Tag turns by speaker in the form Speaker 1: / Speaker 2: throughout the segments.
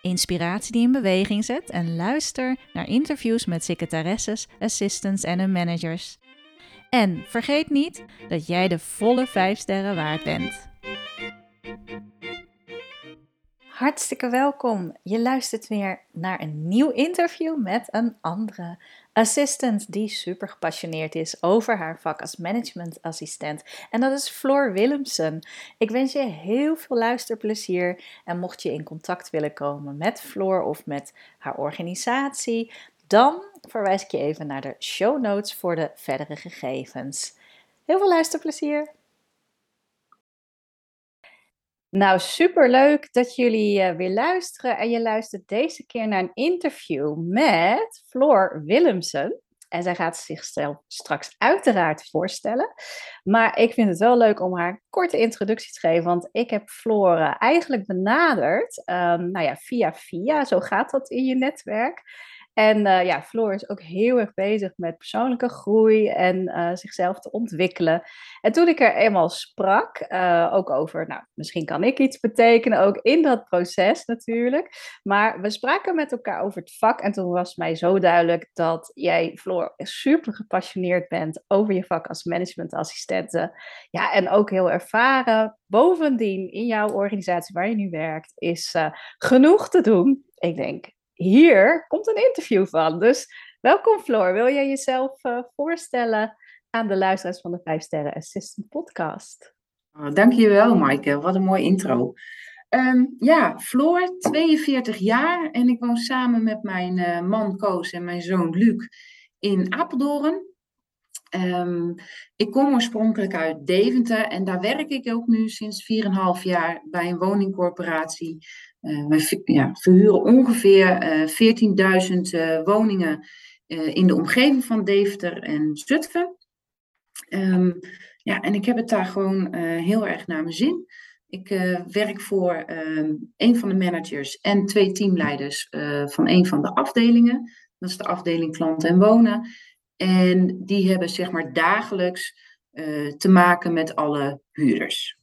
Speaker 1: inspiratie die in beweging zet en luister naar interviews met secretaresses, assistants en hun managers. En vergeet niet dat jij de volle 5 sterren waard bent. Hartstikke welkom. Je luistert weer naar een nieuw interview met een andere assistant die super gepassioneerd is over haar vak als managementassistent. En dat is Floor Willemsen. Ik wens je heel veel luisterplezier en mocht je in contact willen komen met Floor of met haar organisatie, dan verwijs ik je even naar de show notes voor de verdere gegevens. Heel veel luisterplezier! Nou, superleuk dat jullie uh, weer luisteren. En je luistert deze keer naar een interview met Floor Willemsen. En zij gaat zichzelf straks uiteraard voorstellen. Maar ik vind het wel leuk om haar een korte introductie te geven. Want ik heb Floor uh, eigenlijk benaderd. Um, nou ja, via via. Zo gaat dat in je netwerk. En uh, ja, Floor is ook heel erg bezig met persoonlijke groei en uh, zichzelf te ontwikkelen. En toen ik er eenmaal sprak, uh, ook over, nou, misschien kan ik iets betekenen, ook in dat proces natuurlijk. Maar we spraken met elkaar over het vak en toen was mij zo duidelijk dat jij, Floor, super gepassioneerd bent over je vak als managementassistente. Ja, en ook heel ervaren. Bovendien, in jouw organisatie waar je nu werkt, is genoeg te doen. Ik denk, hier komt een interview van. Dus welkom Floor. Wil jij jezelf uh, voorstellen aan de luisteraars van de 5 Sterren Assistant podcast?
Speaker 2: Oh, dankjewel Maaike, wat een mooie intro. Um, ja, Floor, 42 jaar en ik woon samen met mijn uh, man Koos en mijn zoon Luc in Apeldoorn. Um, ik kom oorspronkelijk uit Deventer en daar werk ik ook nu sinds 4,5 jaar bij een woningcorporatie uh, wij ja, verhuren ongeveer uh, 14.000 uh, woningen uh, in de omgeving van Deventer en Zutphen. Um, ja, en ik heb het daar gewoon heel erg naar mijn zin. Ik werk voor um, een van de managers en twee teamleiders van een van de afdelingen. Dat is de afdeling klanten en wonen. En die hebben zeg maar dagelijks te maken met alle huurders.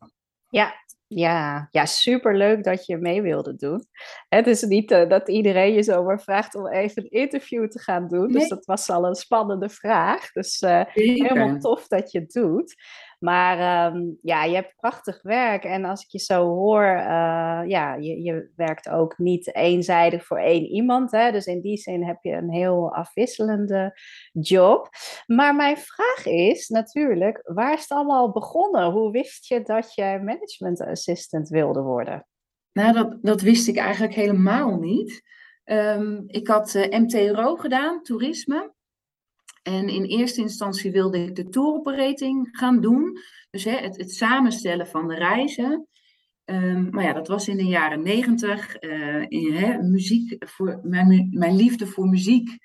Speaker 1: Ja, ja, ja, superleuk dat je mee wilde doen. Het is niet uh, dat iedereen je zomaar vraagt om even een interview te gaan doen. Dus nee. Dus dat was al een spannende vraag. Dus uh, helemaal tof dat je het doet. Maar um, ja, je hebt prachtig werk. En als ik je zo hoor, uh, ja, je, je werkt ook niet eenzijdig voor één iemand. Hè? Dus in die zin heb je een heel afwisselende job. Maar mijn vraag is natuurlijk, waar is het allemaal begonnen? Hoe wist je dat je management assistant wilde worden?
Speaker 2: Nou, dat, dat wist ik eigenlijk helemaal niet. Um, ik had uh, MTRO gedaan, toerisme. En in eerste instantie wilde ik de touroperating gaan doen. Dus hè, het, het, samenstellen van de reizen. Um, maar ja, dat was in de jaren negentig. Uh, muziek voor, mijn, mijn, liefde voor muziek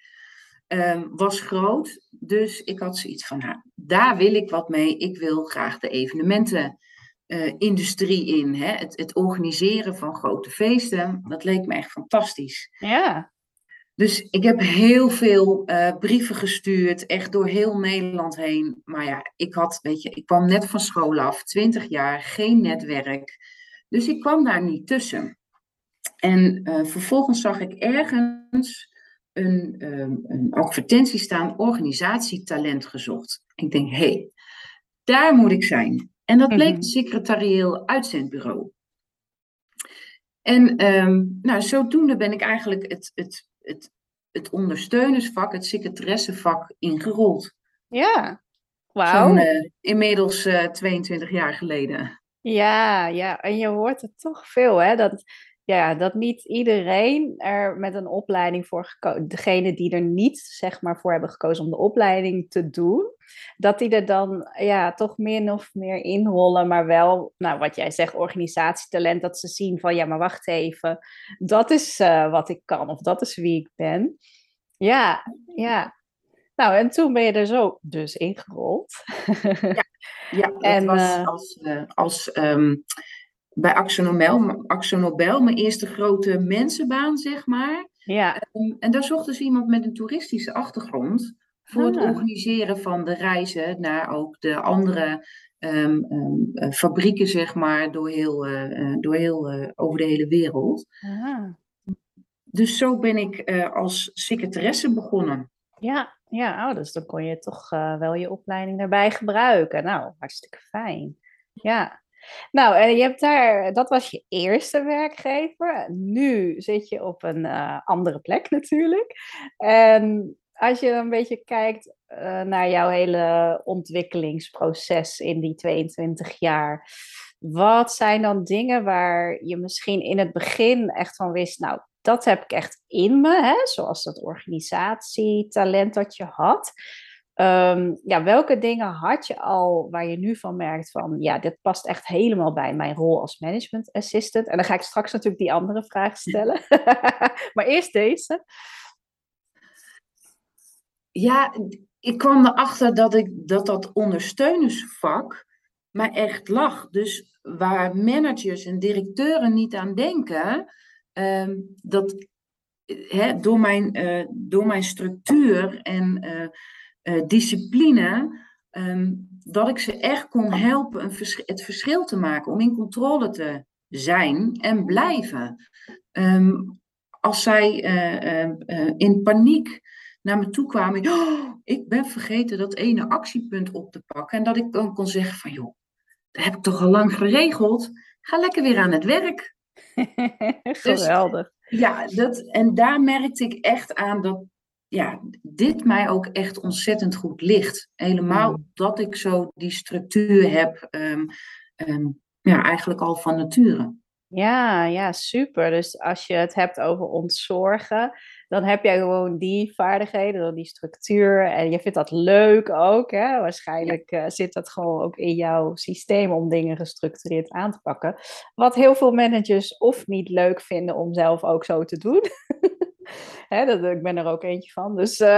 Speaker 2: um, was groot. Dus ik had zoiets van, nou, daar wil ik wat mee. Ik wil graag de evenementenindustrie uh, in. Hè? Het, het organiseren van grote feesten. Dat leek me echt fantastisch.
Speaker 1: Ja.
Speaker 2: Dus ik heb heel veel uh, brieven gestuurd, echt door heel Nederland heen. Maar ja, ik had, weet je, ik kwam net van school af, 20 jaar, geen netwerk. Dus ik kwam daar niet tussen. En uh, vervolgens zag ik ergens een, um, een advertentie staan, organisatietalent gezocht. Ik denk, hé, hey, daar moet ik zijn. En dat bleek een secretarieel uitzendbureau. En um, nou, zodoende ben ik eigenlijk het, het het, het ondersteunersvak, het secretaressevak ingerold.
Speaker 1: Ja, Wauw.
Speaker 2: Eh, inmiddels uh, 22 jaar geleden.
Speaker 1: Ja, ja, en je hoort het toch veel, hè? Dat, ja, dat niet iedereen er met een opleiding voor gekozen, degene die er niet zeg maar voor hebben gekozen om de opleiding te doen, dat die er dan ja, toch min of meer inrollen, maar wel, nou wat jij zegt, organisatietalent, dat ze zien van ja, maar wacht even, dat is uh, wat ik kan of dat is wie ik ben. Ja, ja. Nou, en toen ben je er zo dus ingerold.
Speaker 2: ja, ja en, was uh, als, uh, als um, bij Axonobel, Axonobel, mijn eerste grote mensenbaan, zeg maar.
Speaker 1: Ja.
Speaker 2: Um, en daar zochten ze iemand met een toeristische achtergrond voor het
Speaker 1: Ah.
Speaker 2: organiseren van de reizen naar ook de andere um, um, fabrieken, zeg maar, door heel, uh, door heel uh, over de hele wereld.
Speaker 1: Ah.
Speaker 2: Dus zo ben ik uh, als secretaresse begonnen.
Speaker 1: Ja, ja oh, dus dan kon je toch wel je opleiding daarbij gebruiken. Nou, hartstikke fijn. Ja. Nou, en je hebt daar, dat was je eerste werkgever. Nu zit je op een uh, andere plek natuurlijk. En als je een beetje kijkt uh, naar jouw hele ontwikkelingsproces in die 22 jaar. Wat zijn dan dingen waar je misschien in het begin echt van wist, nou, dat heb ik echt in me, hè? zoals dat organisatietalent dat je had. Um, ja, welke dingen had je al waar je nu van merkt van, ja, dit past echt helemaal bij mijn rol als management assistant? En dan ga ik straks natuurlijk die andere vraag stellen. maar eerst deze.
Speaker 2: Ja, ik kwam erachter dat ik, dat, dat ondersteunersvak mij echt lag. Dus waar managers en directeuren niet aan denken, um, dat hè, door, mijn, uh, door mijn structuur en uh, uh, discipline, um, dat ik ze echt kon helpen een vers het verschil te maken, om in controle te zijn en blijven. Um, als zij in paniek naar me toe kwamen, oh, ik ben vergeten dat ene actiepunt op te pakken, en dat ik dan kon zeggen van, joh, dat heb ik toch al lang geregeld, ga lekker weer aan het werk.
Speaker 1: Geweldig.
Speaker 2: Dus, ja, dat, en daar merkte ik echt aan dat ja, dit mij ook echt ontzettend goed ligt. Helemaal dat ik zo die structuur heb, um, um, ja, eigenlijk al van nature.
Speaker 1: Ja, ja, super. Dus als je het hebt over ontzorgen, dan heb jij gewoon die vaardigheden, die structuur. En je vindt dat leuk ook. Hè? Waarschijnlijk uh, zit dat gewoon ook in jouw systeem om dingen gestructureerd aan te pakken. Wat heel veel managers of niet leuk vinden om zelf ook zo te doen. Hè, dat, ik ben er ook eentje van. Dus uh,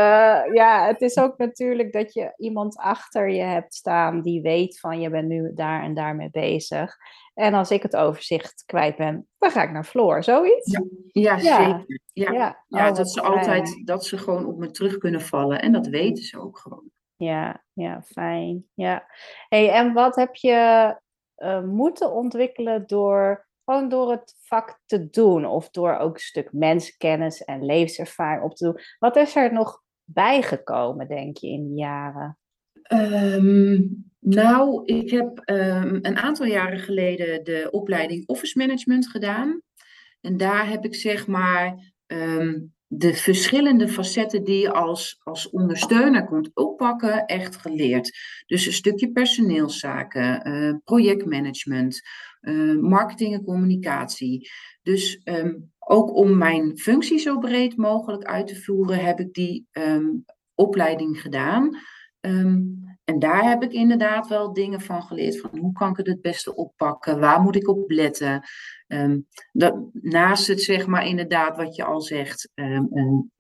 Speaker 1: ja, het is ook natuurlijk dat je iemand achter je hebt staan die weet van je bent nu daar en daar mee bezig. En als ik het overzicht kwijt ben, dan ga ik naar Floor, zoiets?
Speaker 2: Ja, ja, ja. zeker. Ja, ja. ja oh, dat ze altijd, dat ze gewoon op me terug kunnen vallen. En dat weten ze ook gewoon.
Speaker 1: Ja, ja, fijn. Ja. Hey, en wat heb je uh, moeten ontwikkelen door gewoon door het vak te doen of door ook een stuk mensenkennis en levenservaring op te doen. Wat is er nog bijgekomen, denk je, in die jaren?
Speaker 2: Um, nou, ik heb um, een aantal jaren geleden de opleiding Office Management gedaan. En daar heb ik zeg maar um, de verschillende facetten die je als, als ondersteuner kunt oppakken, echt geleerd. Dus een stukje personeelszaken, uh, projectmanagement, uh, marketing en communicatie. Dus um, ook om mijn functie zo breed mogelijk uit te voeren, heb ik die um, opleiding gedaan. Um, en daar heb ik inderdaad wel dingen van geleerd. Van hoe kan ik het het beste oppakken? Waar moet ik op letten? Um, dat, naast het zeg maar inderdaad wat je al zegt. Um, um,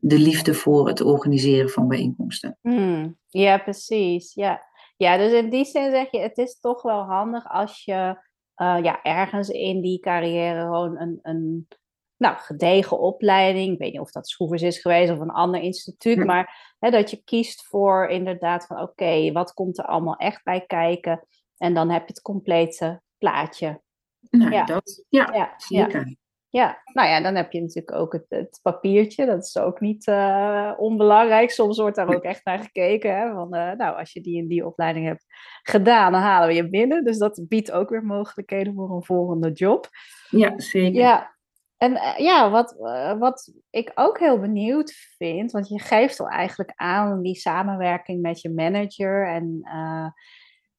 Speaker 2: de liefde voor het organiseren van bijeenkomsten.
Speaker 1: Hmm, ja, precies. Ja. ja, dus in die zin zeg je, het is toch wel handig als je uh, ja, ergens in die carrière gewoon een, een nou, gedegen opleiding. Ik weet niet of dat Schroevers is geweest of een ander instituut. Maar hè, dat je kiest voor inderdaad van oké, okay, wat komt er allemaal echt bij kijken? En dan heb je het complete plaatje.
Speaker 2: Nou, ja. dat. Ja, ja zeker.
Speaker 1: Ja. nou ja, dan heb je natuurlijk ook het, het papiertje. Dat is ook niet uh, onbelangrijk. Soms wordt daar ook echt naar gekeken. Hè? Van, uh, nou, als je die en die opleiding hebt gedaan, dan halen we je binnen. Dus dat biedt ook weer mogelijkheden voor een volgende job.
Speaker 2: Ja, zeker.
Speaker 1: Ja, En eh, ja, wat, eh, wat ik ook heel benieuwd vind, want je geeft al eigenlijk aan die samenwerking met je manager en eh,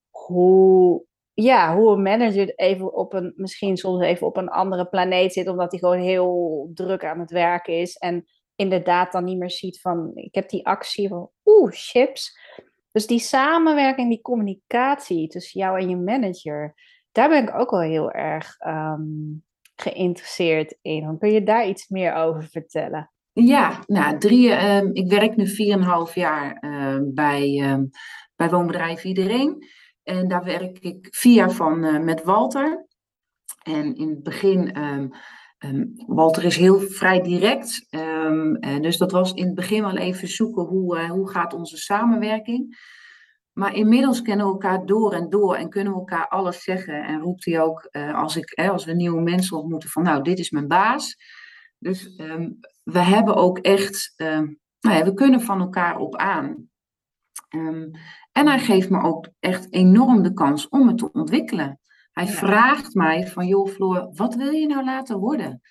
Speaker 1: hoe, ja, hoe een manager even op een, misschien soms even op een andere planeet zit, omdat hij gewoon heel druk aan het werken is en inderdaad dan niet meer ziet van, ik heb die actie van, oeh, chips. Dus die samenwerking, die communicatie tussen jou en je manager, daar ben ik ook wel heel erg ehm, geïnteresseerd in. Kun je daar iets meer over vertellen?
Speaker 2: Ja, nou, drie, uh, ik werk nu 4,5 jaar uh, bij, uh, bij woonbedrijf Iedereen. En daar werk ik jaar van uh, met Walter. En in het begin, um, Walter is heel vrij direct. dus dat was in het begin wel even zoeken hoe, hoe gaat onze samenwerking. Maar inmiddels kennen we elkaar door en door en kunnen we elkaar alles zeggen. En roept hij ook, als, ik, als we nieuwe mensen ontmoeten, van nou, dit is mijn baas. Dus we hebben ook echt, nou ja, we kunnen van elkaar op aan. Um, en hij geeft me ook echt enorm de kans om het te ontwikkelen. Hij vraagt mij van, joh Floor, wat wil je nou laten worden?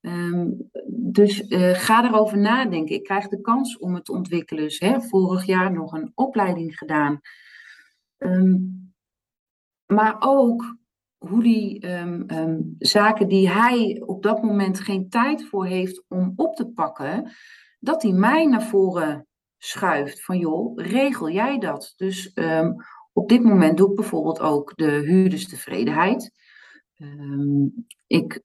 Speaker 2: Um, dus uh, ga erover nadenken. Ik krijg de kans om het te ontwikkelen. Dus hè, vorig jaar nog een opleiding gedaan. Um, maar ook hoe die um, zaken die hij op dat moment geen tijd voor heeft om op te pakken, dat hij mij naar voren schuift. Van joh, regel jij dat? Dus op dit moment doe ik bijvoorbeeld ook de huurderstevredenheid. ik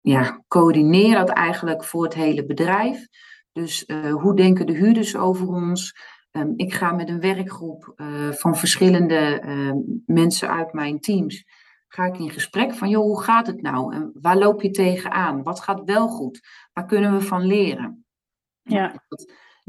Speaker 2: ja, coördineer dat eigenlijk voor het hele bedrijf. Dus uh, hoe denken de huurders over ons? Um, ik ga met een werkgroep uh, van verschillende uh, mensen uit mijn teams. Ga ik in gesprek van, joh, hoe gaat het nou? En waar loop je tegenaan? Wat gaat wel goed? Waar kunnen we van leren? Ja.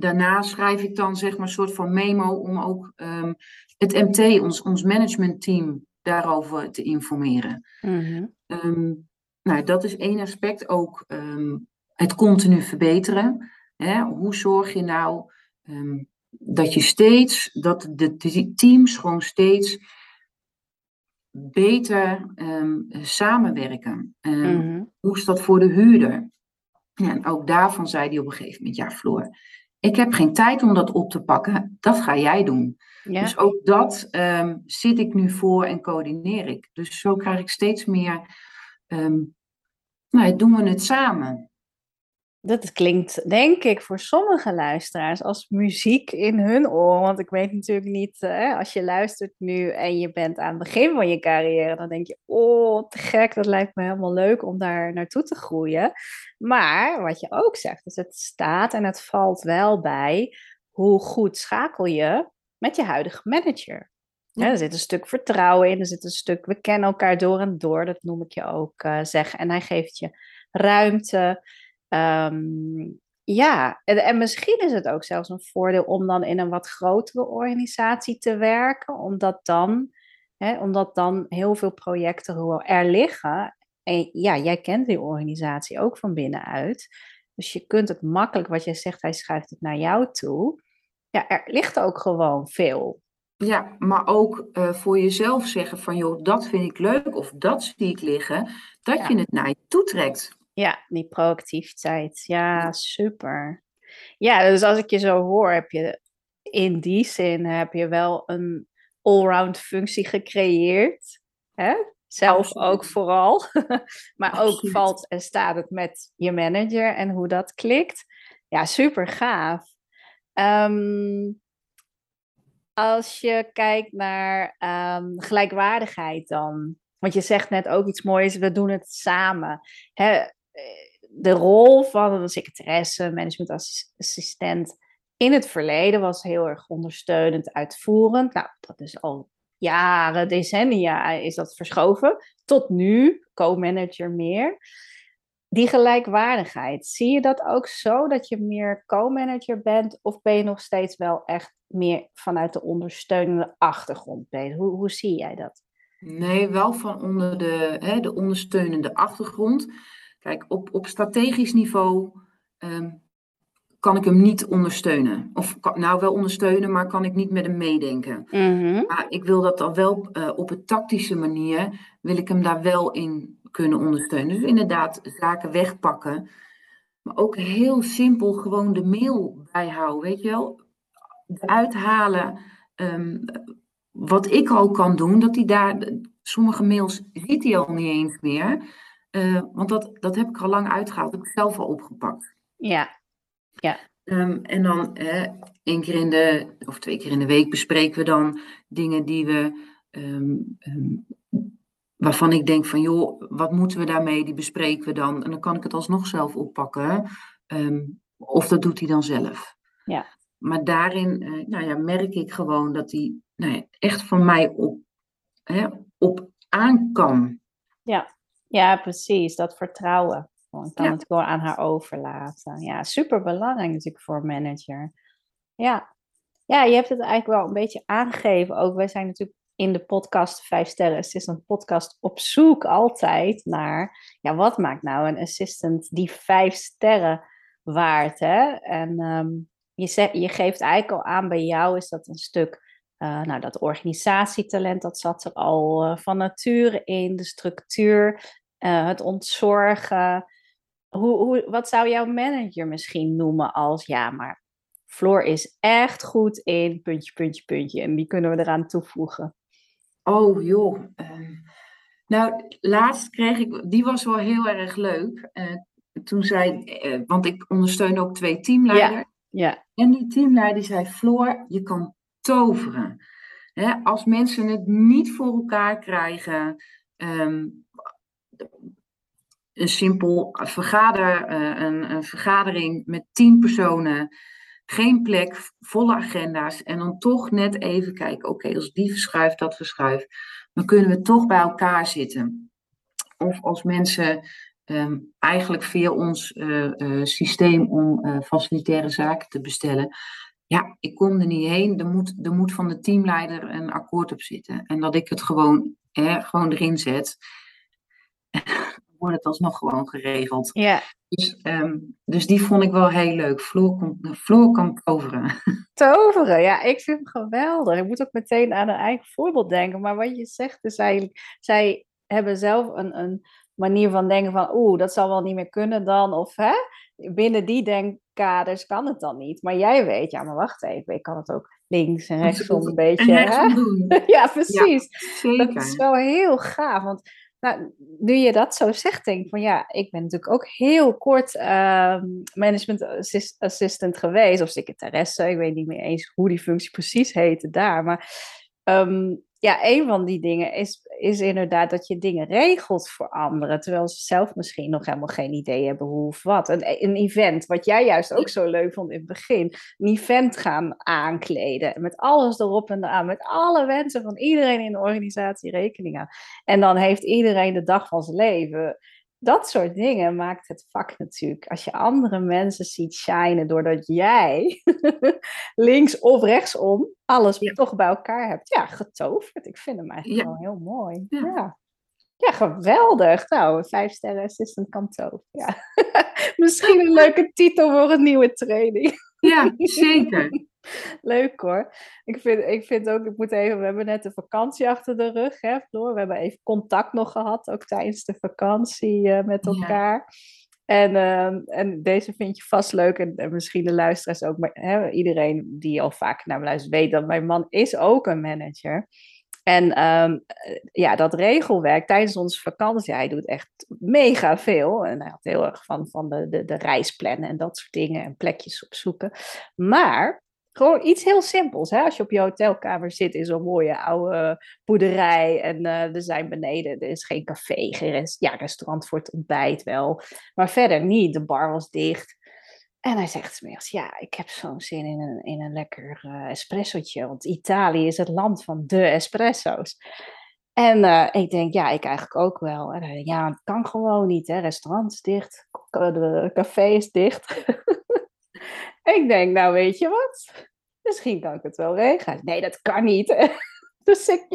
Speaker 2: Daarna schrijf ik dan zeg maar een soort van memo om ook um, het MT, ons, ons managementteam, daarover te informeren. Mm -hmm. um, nou, dat is één aspect. Ook um, het continu verbeteren. Hè? Hoe zorg je nou dat je steeds, dat de, teams gewoon steeds beter samenwerken. Mm-hmm. Hoe is dat voor de huurder? en ook daarvan zei hij op een gegeven moment, ja Floor, ik heb geen tijd om dat op te pakken, dat ga jij doen. Ja. Dus ook dat um, zit ik nu voor en coördineer ik. Dus zo krijg ik steeds meer um, nou, doen we het samen.
Speaker 1: Dat klinkt, denk ik, voor sommige luisteraars als muziek in hun oor. Want ik weet natuurlijk niet, hè, als je luistert nu en je bent aan het begin van je carrière, dan denk je, oh, te gek, dat lijkt me helemaal leuk om daar naartoe te groeien. Maar wat je ook zegt, is het staat en het valt wel bij hoe goed schakel je met je huidige manager. Ja. er zit een stuk vertrouwen in, er zit een stuk, we kennen elkaar door en door, dat noem ik je ook uh, zeggen. En hij geeft je ruimte. Um, ja, en, en, misschien is het ook zelfs een voordeel om dan in een wat grotere organisatie te werken, omdat dan, hè, omdat dan heel veel projecten er liggen. En ja, jij kent die organisatie ook van binnenuit. Dus je kunt het makkelijk, wat jij zegt, hij schuift het naar jou toe. Ja, er ligt ook gewoon veel.
Speaker 2: Ja, maar ook uh, voor jezelf zeggen van joh, dat vind ik leuk of dat zie ik liggen, dat ja. je het naar je toe trekt.
Speaker 1: Ja, die proactiviteit. Ja, super. Ja, dus als ik je zo hoor, heb je in die zin heb je wel een allround functie gecreëerd. Hè? Zelf Absoluut. ook vooral. maar Absoluut. ook valt en staat het met je manager en hoe dat klikt. Ja, super gaaf. Um, als je kijkt naar um, gelijkwaardigheid dan. Want je zegt net ook iets moois, we doen het samen. Hè, de rol van een secretaresse, managementassistent in het verleden was heel erg ondersteunend, uitvoerend. Nou, dat is al jaren, decennia is dat verschoven. Tot nu, co-manager meer. Die gelijkwaardigheid, zie je dat ook zo dat je meer co-manager bent? Of ben je nog steeds wel echt meer vanuit de ondersteunende achtergrond bezig? Hoe, hoe zie jij dat?
Speaker 2: Nee, wel van onder de, hè, de ondersteunende achtergrond. Kijk, op, op strategisch niveau um, kan ik hem niet ondersteunen. Of nou wel ondersteunen, maar kan ik niet met hem meedenken. Mm -hmm. Maar ik wil dat dan wel uh, op een tactische manier, wil ik hem daar wel in kunnen ondersteunen. Dus inderdaad, zaken wegpakken. Maar ook heel simpel gewoon de mail bijhouden, weet je wel. Uithalen um, wat ik al kan doen, dat hij daar, sommige mails ziet hij al niet eens meer. Uh, want dat, dat heb ik al lang uitgehaald, dat heb ik zelf al opgepakt.
Speaker 1: Ja, ja.
Speaker 2: Um, en dan uh, één keer in de, of twee keer in de week bespreken we dan dingen die we, um, waarvan ik denk van joh, wat moeten we daarmee, die bespreken we dan. En dan kan ik het alsnog zelf oppakken. of dat doet hij dan zelf.
Speaker 1: Ja.
Speaker 2: Maar daarin uh, nou ja, merk ik gewoon dat hij nou ja, echt van mij op, hè, op aan kan.
Speaker 1: Ja. Ja, precies. Dat vertrouwen. Ik kan het gewoon aan haar overlaten. Ja, super belangrijk natuurlijk voor een manager. Ja. ja, je hebt het eigenlijk wel een beetje aangegeven. Ook wij zijn natuurlijk in de podcast Vijf Sterren Assistant podcast op zoek altijd naar, ja, wat maakt nou een assistant die vijf sterren waard? Hè? En um, je, zegt, je geeft eigenlijk al aan, bij jou is dat een stuk, uh, nou dat organisatietalent, dat zat er al uh, van nature in, de structuur, uh, het ontzorgen. Hoe, hoe, wat zou jouw manager misschien noemen als, ja, maar Floor is echt goed in puntje, puntje, puntje. En die kunnen we eraan toevoegen.
Speaker 2: Oh joh. Ehm, nou, laatst kreeg ik, die was wel heel erg leuk. toen zei, want ik ondersteun ook twee teamleiders.
Speaker 1: Ja.
Speaker 2: En die teamleider zei, Floor, je kan toveren. als mensen het niet voor elkaar krijgen, ehm, een simpel vergader, uh, een, een, vergadering met tien personen, geen plek, volle agenda's en dan toch net even kijken, oké, als die verschuift, dat verschuift, dan kunnen we toch bij elkaar zitten. Of als mensen Ehm, eigenlijk via ons uh, uh, systeem om uh, facilitaire zaken te bestellen. Ja, ik kom er niet heen. Er moet, er moet van de teamleider een akkoord op zitten. En dat ik het gewoon, hè, gewoon erin zet. Wordt het alsnog gewoon geregeld.
Speaker 1: Ja.
Speaker 2: Dus, um, dus die vond ik wel heel leuk. Floor, kon, Floor kan toveren.
Speaker 1: Toveren, ja, ik vind het geweldig. Ik moet ook meteen aan een eigen voorbeeld denken. Maar wat je zegt is eigenlijk, zij hebben zelf een, een manier van denken van, oeh, dat zal wel niet meer kunnen dan. Of hè, binnen die denkkaders kan het dan niet. Maar jij weet, ja, maar wacht even, ik kan het ook links en rechtsom een beetje.
Speaker 2: Hè? Doen.
Speaker 1: ja, precies. Ja, dat is wel heel gaaf. Want nou, nu je dat zo zegt, denk ik van ja, ik ben natuurlijk ook heel kort uh, management assistant geweest, of secretaresse. Ik weet niet meer eens hoe die functie precies heette daar. Maar um, ja, een van die dingen is, is inderdaad dat je dingen regelt voor anderen, terwijl ze zelf misschien nog helemaal geen idee hebben hoe of wat. Een, een event, wat jij juist ook zo leuk vond in het begin, een event gaan aankleden, met alles erop en eraan, met alle wensen van iedereen in de organisatie rekening aan. En dan heeft iedereen de dag van zijn leven dat soort dingen maakt het vak natuurlijk. Als je andere mensen ziet shinen doordat jij links of rechtsom alles toch bij elkaar hebt. Ja, getoverd. Ik vind hem eigenlijk wel heel mooi. Ja. ja. geweldig. Nou, vijf sterren assistant kan toveren. Ja. Misschien een leuke titel voor een nieuwe training.
Speaker 2: ja, zeker.
Speaker 1: Leuk hoor. Ik vind, ik vind ook, ik moet even, we hebben net de vakantie achter de rug, hè, Floor. We hebben even contact nog gehad, ook tijdens de vakantie uh, met elkaar. En, uh, en deze vind je vast leuk. En, en misschien de luisteraars ook. Maar hè, iedereen die al vaak naar me luistert, weet dat mijn man is ook een manager. En um, ja, dat regelwerk tijdens onze vakantie, hij doet echt mega veel. En hij had heel erg van, van de, de, de reisplannen en dat soort dingen en plekjes opzoeken. Maar gewoon iets heel simpels. Hè? Als je op je hotelkamer zit in zo'n mooie oude boerderij en er zijn beneden, er is geen café, geen rest, ja, restaurant voor het ontbijt wel, maar verder niet. De bar was dicht. En hij zegt smiddags, ja, ik heb zo'n zin in een, in een lekker uh, espressotje, want Italië is het land van de espresso's. En uh, ik denk, ja, ik eigenlijk ook wel. En hij ja, het kan gewoon niet, hè. Restaurant is dicht, de café is dicht. ik denk, nou weet je wat? Misschien kan ik het wel regelen. Nee, dat kan niet. Dus ik,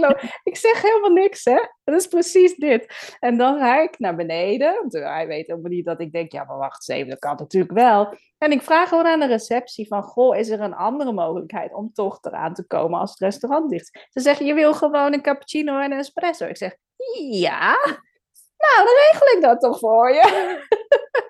Speaker 1: ik zeg helemaal niks, hè. Dat is precies dit. En dan ga ik naar beneden. Hij weet helemaal niet dat ik denk, ja, maar wacht eens even, dat kan natuurlijk wel. En ik vraag gewoon aan de receptie van, goh, is er een andere mogelijkheid om toch eraan te komen als het restaurant dicht Ze zeggen, je wil gewoon een cappuccino en een espresso. Ik zeg, ja, nou, dan regel ik dat toch voor je.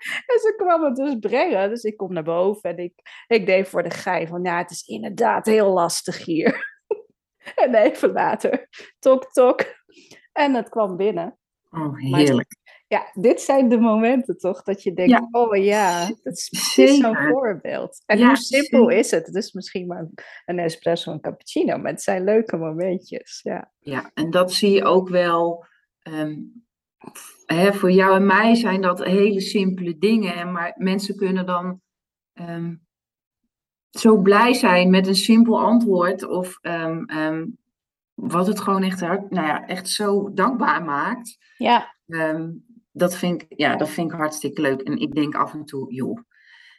Speaker 1: en ze kwam het dus brengen. Dus ik kom naar boven en ik, ik deed voor de gein van, ja, het is inderdaad heel lastig hier. en even later, tok, tok. En het kwam binnen.
Speaker 2: Oh, heerlijk.
Speaker 1: ja, dit zijn de momenten toch dat je denkt,
Speaker 2: Ja.
Speaker 1: oh ja, dat is precies zo'n voorbeeld. En
Speaker 2: Ja,
Speaker 1: hoe simpel
Speaker 2: zeker.
Speaker 1: is het? Het is misschien maar een espresso en cappuccino, maar het zijn leuke momentjes. Ja,
Speaker 2: Ja, en dat zie je ook wel. ehm, hè, voor jou en mij zijn dat hele simpele dingen. En maar mensen kunnen dan ehm, zo blij zijn met een simpel antwoord. Of ehm, ehm, wat het gewoon echt, nou ja, echt zo dankbaar maakt.
Speaker 1: ja,
Speaker 2: dat, vind ik, ja, dat vind ik hartstikke leuk. En ik denk af en toe, joh,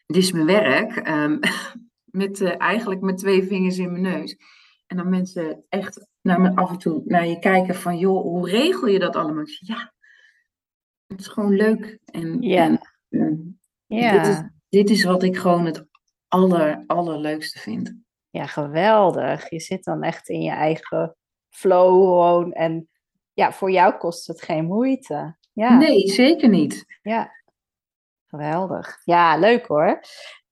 Speaker 2: dit is mijn werk. met, eh, eigenlijk met twee vingers in mijn neus. En dan mensen echt naar me af en toe naar je kijken van, joh, hoe regel je dat allemaal? Ja, het is gewoon leuk. En,
Speaker 1: Ja.
Speaker 2: en,
Speaker 1: ja.
Speaker 2: dit, is, dit is wat ik gewoon het aller, allerleukste vind.
Speaker 1: Ja, geweldig. Je zit dan echt in je eigen flow gewoon. En ja, voor jou kost het geen moeite. Ja,
Speaker 2: Nee, zeker niet.
Speaker 1: ja. Geweldig. Ja, leuk hoor.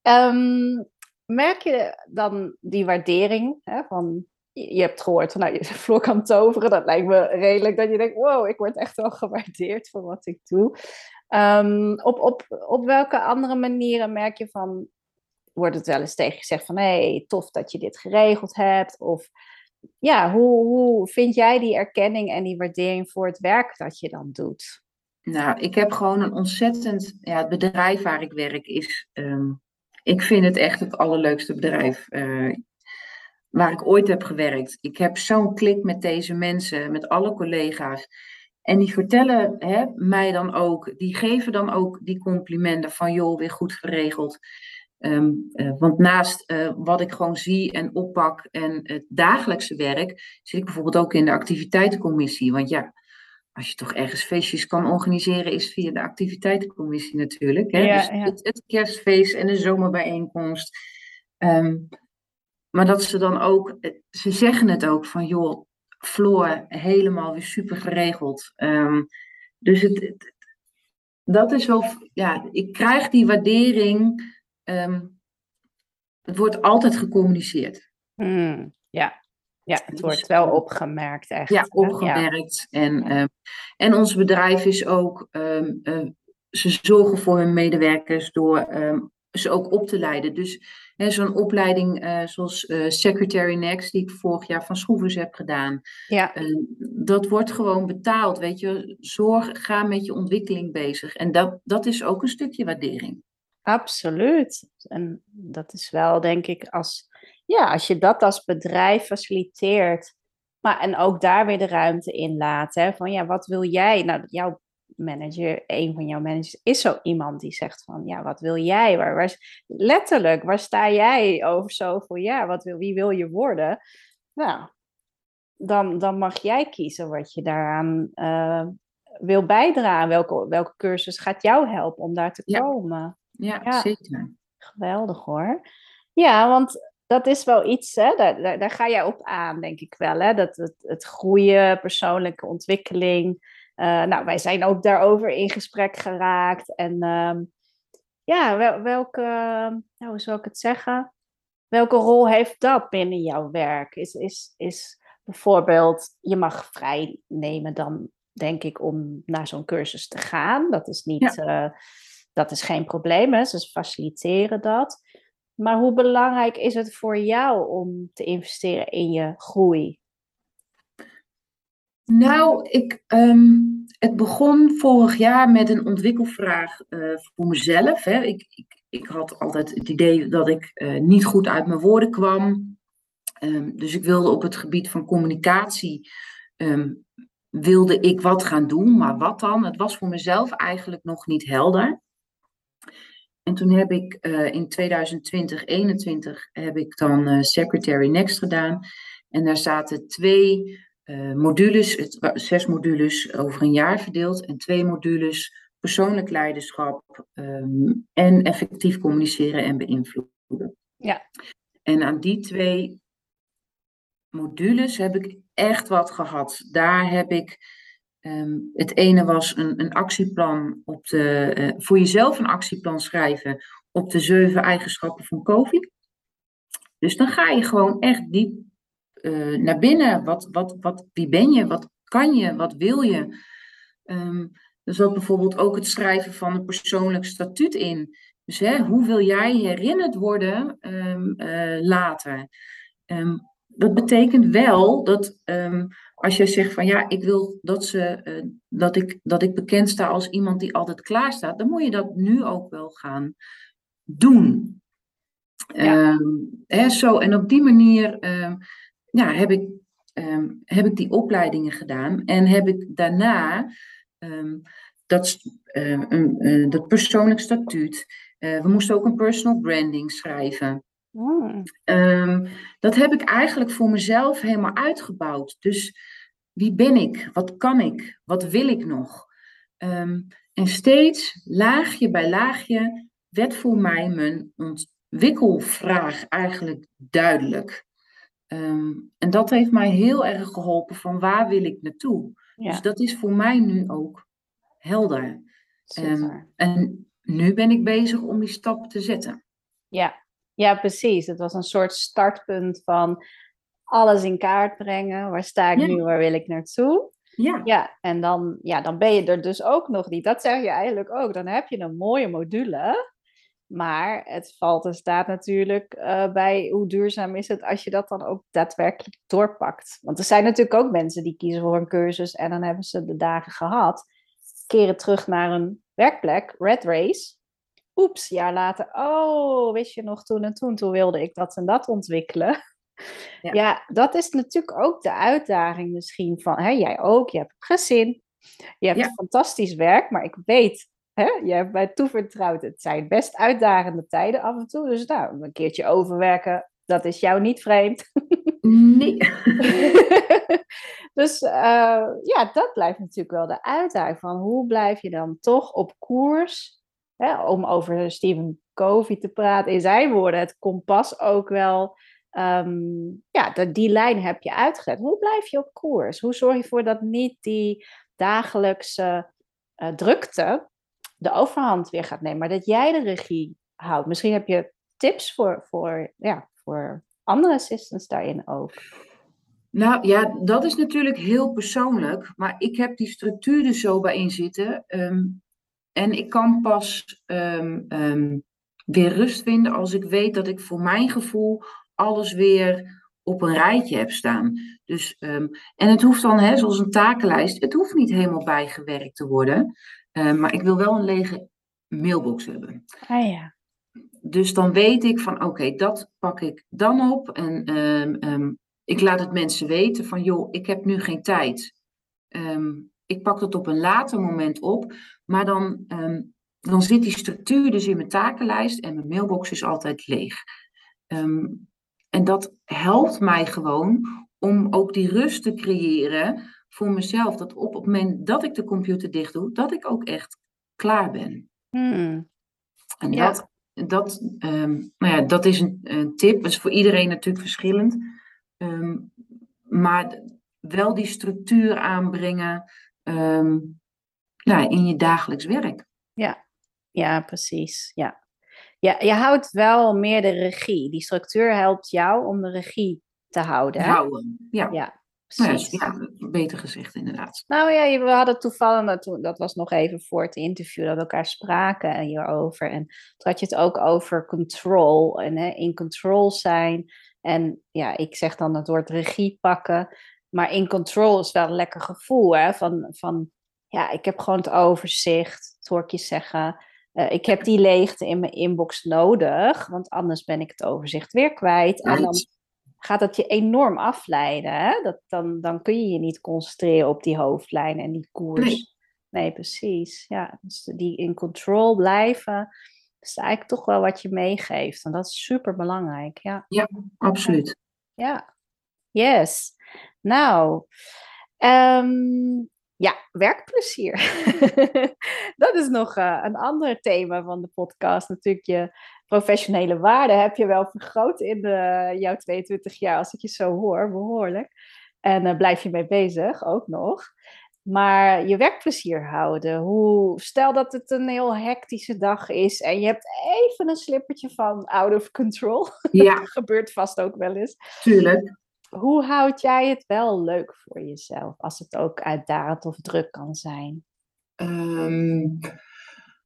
Speaker 1: Ehm, merk je dan die waardering hè, van... Je hebt gehoord van, nou, je Floor kan toveren. Dat lijkt me redelijk dat je denkt, wow, ik word echt wel gewaardeerd voor wat ik doe. Ehm, op, op, op welke andere manieren merk je van, wordt het wel eens tegen gezegd van hé, hey, tof dat je dit geregeld hebt? Of ja, hoe, hoe vind jij die erkenning en die waardering voor het werk dat je dan doet?
Speaker 2: Nou, ik heb gewoon een ontzettend. Ja, het bedrijf waar ik werk is. ehm, ik vind het echt het allerleukste bedrijf eh, waar ik ooit heb gewerkt. Ik heb zo'n klik met deze mensen, met alle collega's. En die vertellen hè, mij dan ook, die geven dan ook die complimenten van joh, weer goed geregeld. Ehm, eh, want naast eh, wat ik gewoon zie en oppak en het dagelijkse werk, zit ik bijvoorbeeld ook in de activiteitencommissie. Want ja, als je toch ergens feestjes kan organiseren, is via de activiteitencommissie natuurlijk. Hè?
Speaker 1: Ja,
Speaker 2: dus
Speaker 1: ja.
Speaker 2: Het, het kerstfeest en de zomerbijeenkomst. Ehm, maar dat ze dan ook, ze zeggen het ook van joh, Floor, helemaal weer super geregeld. Ehm, dus het, het- dat is wel, ja, ik krijg die waardering. ehm, het wordt altijd gecommuniceerd.
Speaker 1: Hmm, ja. ja, het
Speaker 2: Dus,
Speaker 1: wordt wel opgemerkt echt.
Speaker 2: Ja, opgemerkt. En, ehm, en ons bedrijf is ook, eh, ze zorgen voor hun medewerkers door ze ook op te leiden. Dus zo'n opleiding eh, zoals eh, Secretary Next, die ik vorig jaar van Schroevers heb gedaan,
Speaker 1: Ja,
Speaker 2: eh, dat wordt gewoon betaald. Weet je, zorg, ga met je ontwikkeling bezig. En dat, dat is ook een stukje waardering.
Speaker 1: absoluut. En dat is wel, denk ik, als, ja, als je dat als bedrijf faciliteert, maar en ook daar weer de ruimte in laat, hè, van ja, wat wil jij? Nou, jouw manager, een van jouw managers, is zo iemand die zegt van, ja, wat wil jij? Waar, waar, letterlijk, waar sta jij over zoveel jaar? Wat wil, wie wil je worden? Nou, dan, dan mag jij kiezen wat je daaraan eh, wil bijdragen. Welke, welke cursus gaat jou helpen om daar te
Speaker 2: Ja.
Speaker 1: komen?
Speaker 2: Ja,
Speaker 1: Ja.
Speaker 2: zeker.
Speaker 1: Geweldig hoor. Ja, want dat is wel iets, hè? Daar, daar, daar ga jij op aan, denk ik wel. Hè? Dat het, het groeien, persoonlijke ontwikkeling. Eh, nou, wij zijn ook daarover in gesprek geraakt. En ehm, ja, wel, welke, nou, hoe zou ik het zeggen? Welke rol heeft dat binnen jouw werk? Is, is, is bijvoorbeeld, je mag vrij nemen dan, denk ik, om naar zo'n cursus te gaan. Dat is niet, eh, dat is geen probleem, hè? ze faciliteren dat. Maar hoe belangrijk is het voor jou om te investeren in je groei?
Speaker 2: Nou, ik, ehm, het begon vorig jaar met een ontwikkelvraag eh, voor mezelf. Hè. Ik, ik, ik had altijd het idee dat ik eh, niet goed uit mijn woorden kwam. Ehm, dus ik wilde op het gebied van communicatie, ehm, wilde ik wat gaan doen. Maar wat dan? Het was voor mezelf eigenlijk nog niet helder. En toen heb ik eh, in 2020, 2021 heb ik dan Secretary Next gedaan. En daar zaten twee modules, het, wa- zes modules over een jaar verdeeld. En twee modules persoonlijk leiderschap ehm, en effectief communiceren en beïnvloeden.
Speaker 1: Ja.
Speaker 2: En aan die twee modules heb ik echt wat gehad. Daar heb ik Ehm, het ene was een, een actieplan op de, eh, voor jezelf een actieplan schrijven op de zeven eigenschappen van COVID. Dus dan ga je gewoon echt diep uh, naar binnen. Wat, wat, wat, wie ben je? Wat kan je? Wat wil je? Um, er zat bijvoorbeeld ook het schrijven van een persoonlijk statuut in. Dus hè, hoe wil jij herinnerd worden um, uh, later? Um, dat betekent wel dat als jij zegt van ja, ik wil dat, ze, uh, dat, ik, dat ik bekend sta als iemand die altijd klaar staat, dan moet je dat nu ook wel gaan doen. Ja. Um, hè, zo, en op die manier um, ja, heb, ik, heb ik die opleidingen gedaan en heb ik daarna dat, uh, dat persoonlijk statuut. Uh, we moesten ook een personal branding schrijven. Mm. Um, dat heb ik eigenlijk voor mezelf helemaal uitgebouwd. Dus wie ben ik? Wat kan ik? Wat wil ik nog? Um, en steeds laagje bij laagje werd voor mij mijn ontwikkelvraag eigenlijk duidelijk. Um, en dat heeft mij heel erg geholpen van waar wil ik naartoe. Ja. Dus dat is voor mij nu ook helder. Um, en nu ben ik bezig om die stap te zetten.
Speaker 1: Ja, ja, precies. Het was een soort startpunt van alles in kaart brengen. Waar sta ik nu? Waar wil ik naartoe? Ja. ja, en dan, ja, dan ben je er dus ook nog niet. Dat zeg je eigenlijk ook. Dan heb je een mooie module. Maar het valt en staat natuurlijk uh, bij hoe duurzaam is het als je dat dan ook daadwerkelijk doorpakt. Want er zijn natuurlijk ook mensen die kiezen voor een cursus en dan hebben ze de dagen gehad. Keren terug naar een werkplek, red race oeps, jaar later, oh, wist je nog toen en toen, toen wilde ik dat en dat ontwikkelen. Ja, ja dat is natuurlijk ook de uitdaging misschien van, hè, jij ook, je hebt een gezin, je hebt fantastisch werk, maar ik weet, hè, je hebt mij toevertrouwd, het zijn best uitdagende tijden af en toe, dus nou, een keertje overwerken, dat is jou niet vreemd.
Speaker 2: Nee.
Speaker 1: dus uh, ja, dat blijft natuurlijk wel de uitdaging van hoe blijf je dan toch op koers hè, om over Stephen Covey te praten, in zijn woorden, het kompas ook wel. Um, ja, de, die lijn heb je uitgezet. Hoe blijf je op koers? Hoe zorg je ervoor dat niet die dagelijkse uh, drukte de overhand weer gaat nemen, maar dat jij de regie houdt? Misschien heb je tips voor, voor, ja, voor andere assistants daarin ook.
Speaker 2: Nou ja, dat is natuurlijk heel persoonlijk, maar ik heb die structuur er zo bij in zitten. Um, en ik kan pas um, um, weer rust vinden als ik weet dat ik voor mijn gevoel alles weer op een rijtje heb staan. Dus, en het hoeft dan, hè, zoals een takenlijst, het hoeft niet helemaal bijgewerkt te worden. Maar ik wil wel een lege mailbox hebben.
Speaker 1: Ah ja.
Speaker 2: Dus dan weet ik van oké, dat pak ik dan op. En ik laat het mensen weten van joh, ik heb nu geen tijd. Um, ik pak dat op een later moment op. Maar dan, dan zit die structuur dus in mijn takenlijst en mijn mailbox is altijd leeg. En dat helpt mij gewoon om ook die rust te creëren voor mezelf. Dat op het moment dat ik de computer dicht doe, dat ik ook echt klaar ben.
Speaker 1: Hmm.
Speaker 2: En ja. dat, dat, um, nou ja, dat is een, een, tip. Dat is voor iedereen natuurlijk verschillend. maar wel die structuur aanbrengen um, nou, in je dagelijks werk.
Speaker 1: Ja, ja precies. Ja. Ja, je houdt wel meer de regie. Die structuur helpt jou om de regie te houden. Hè?
Speaker 2: Houden, ja.
Speaker 1: Ja,
Speaker 2: precies. ja, beter gezegd inderdaad.
Speaker 1: Nou ja, we hadden toevallig, dat, was nog even voor het interview, dat we elkaar spraken hierover. En toen had je het ook over control en hè, in control zijn. En ja, ik zeg dan het woord regie pakken. Maar in control is wel een lekker gevoel. Hè? Van, van ja, ik heb gewoon het overzicht. Dat hoor ik je zeggen. Uh, ik heb die leegte in mijn inbox nodig. Want anders ben ik het overzicht weer kwijt. En dan gaat dat je enorm afleiden. Hè? Dat, dan, dan kun je je niet concentreren op die hoofdlijn en die koers. Nee, nee precies. Ja, dus die in control blijven. is eigenlijk toch wel wat je meegeeft. En dat is super belangrijk. Ja,
Speaker 2: ja absoluut.
Speaker 1: Ja, yes. Nou, um, ja, werkplezier. dat is nog uh, een ander thema van de podcast. Natuurlijk je professionele waarde heb je wel vergroot in de, jouw 22 jaar, als ik je zo hoor, behoorlijk. En uh, blijf je mee bezig, ook nog. Maar je werkplezier houden. Hoe, stel dat het een heel hectische dag is en je hebt even een slippertje van out of control.
Speaker 2: Ja.
Speaker 1: gebeurt vast ook wel eens.
Speaker 2: Tuurlijk.
Speaker 1: Hoe houd jij het wel leuk voor jezelf als het ook uitdagend of druk kan zijn?
Speaker 2: Ehm,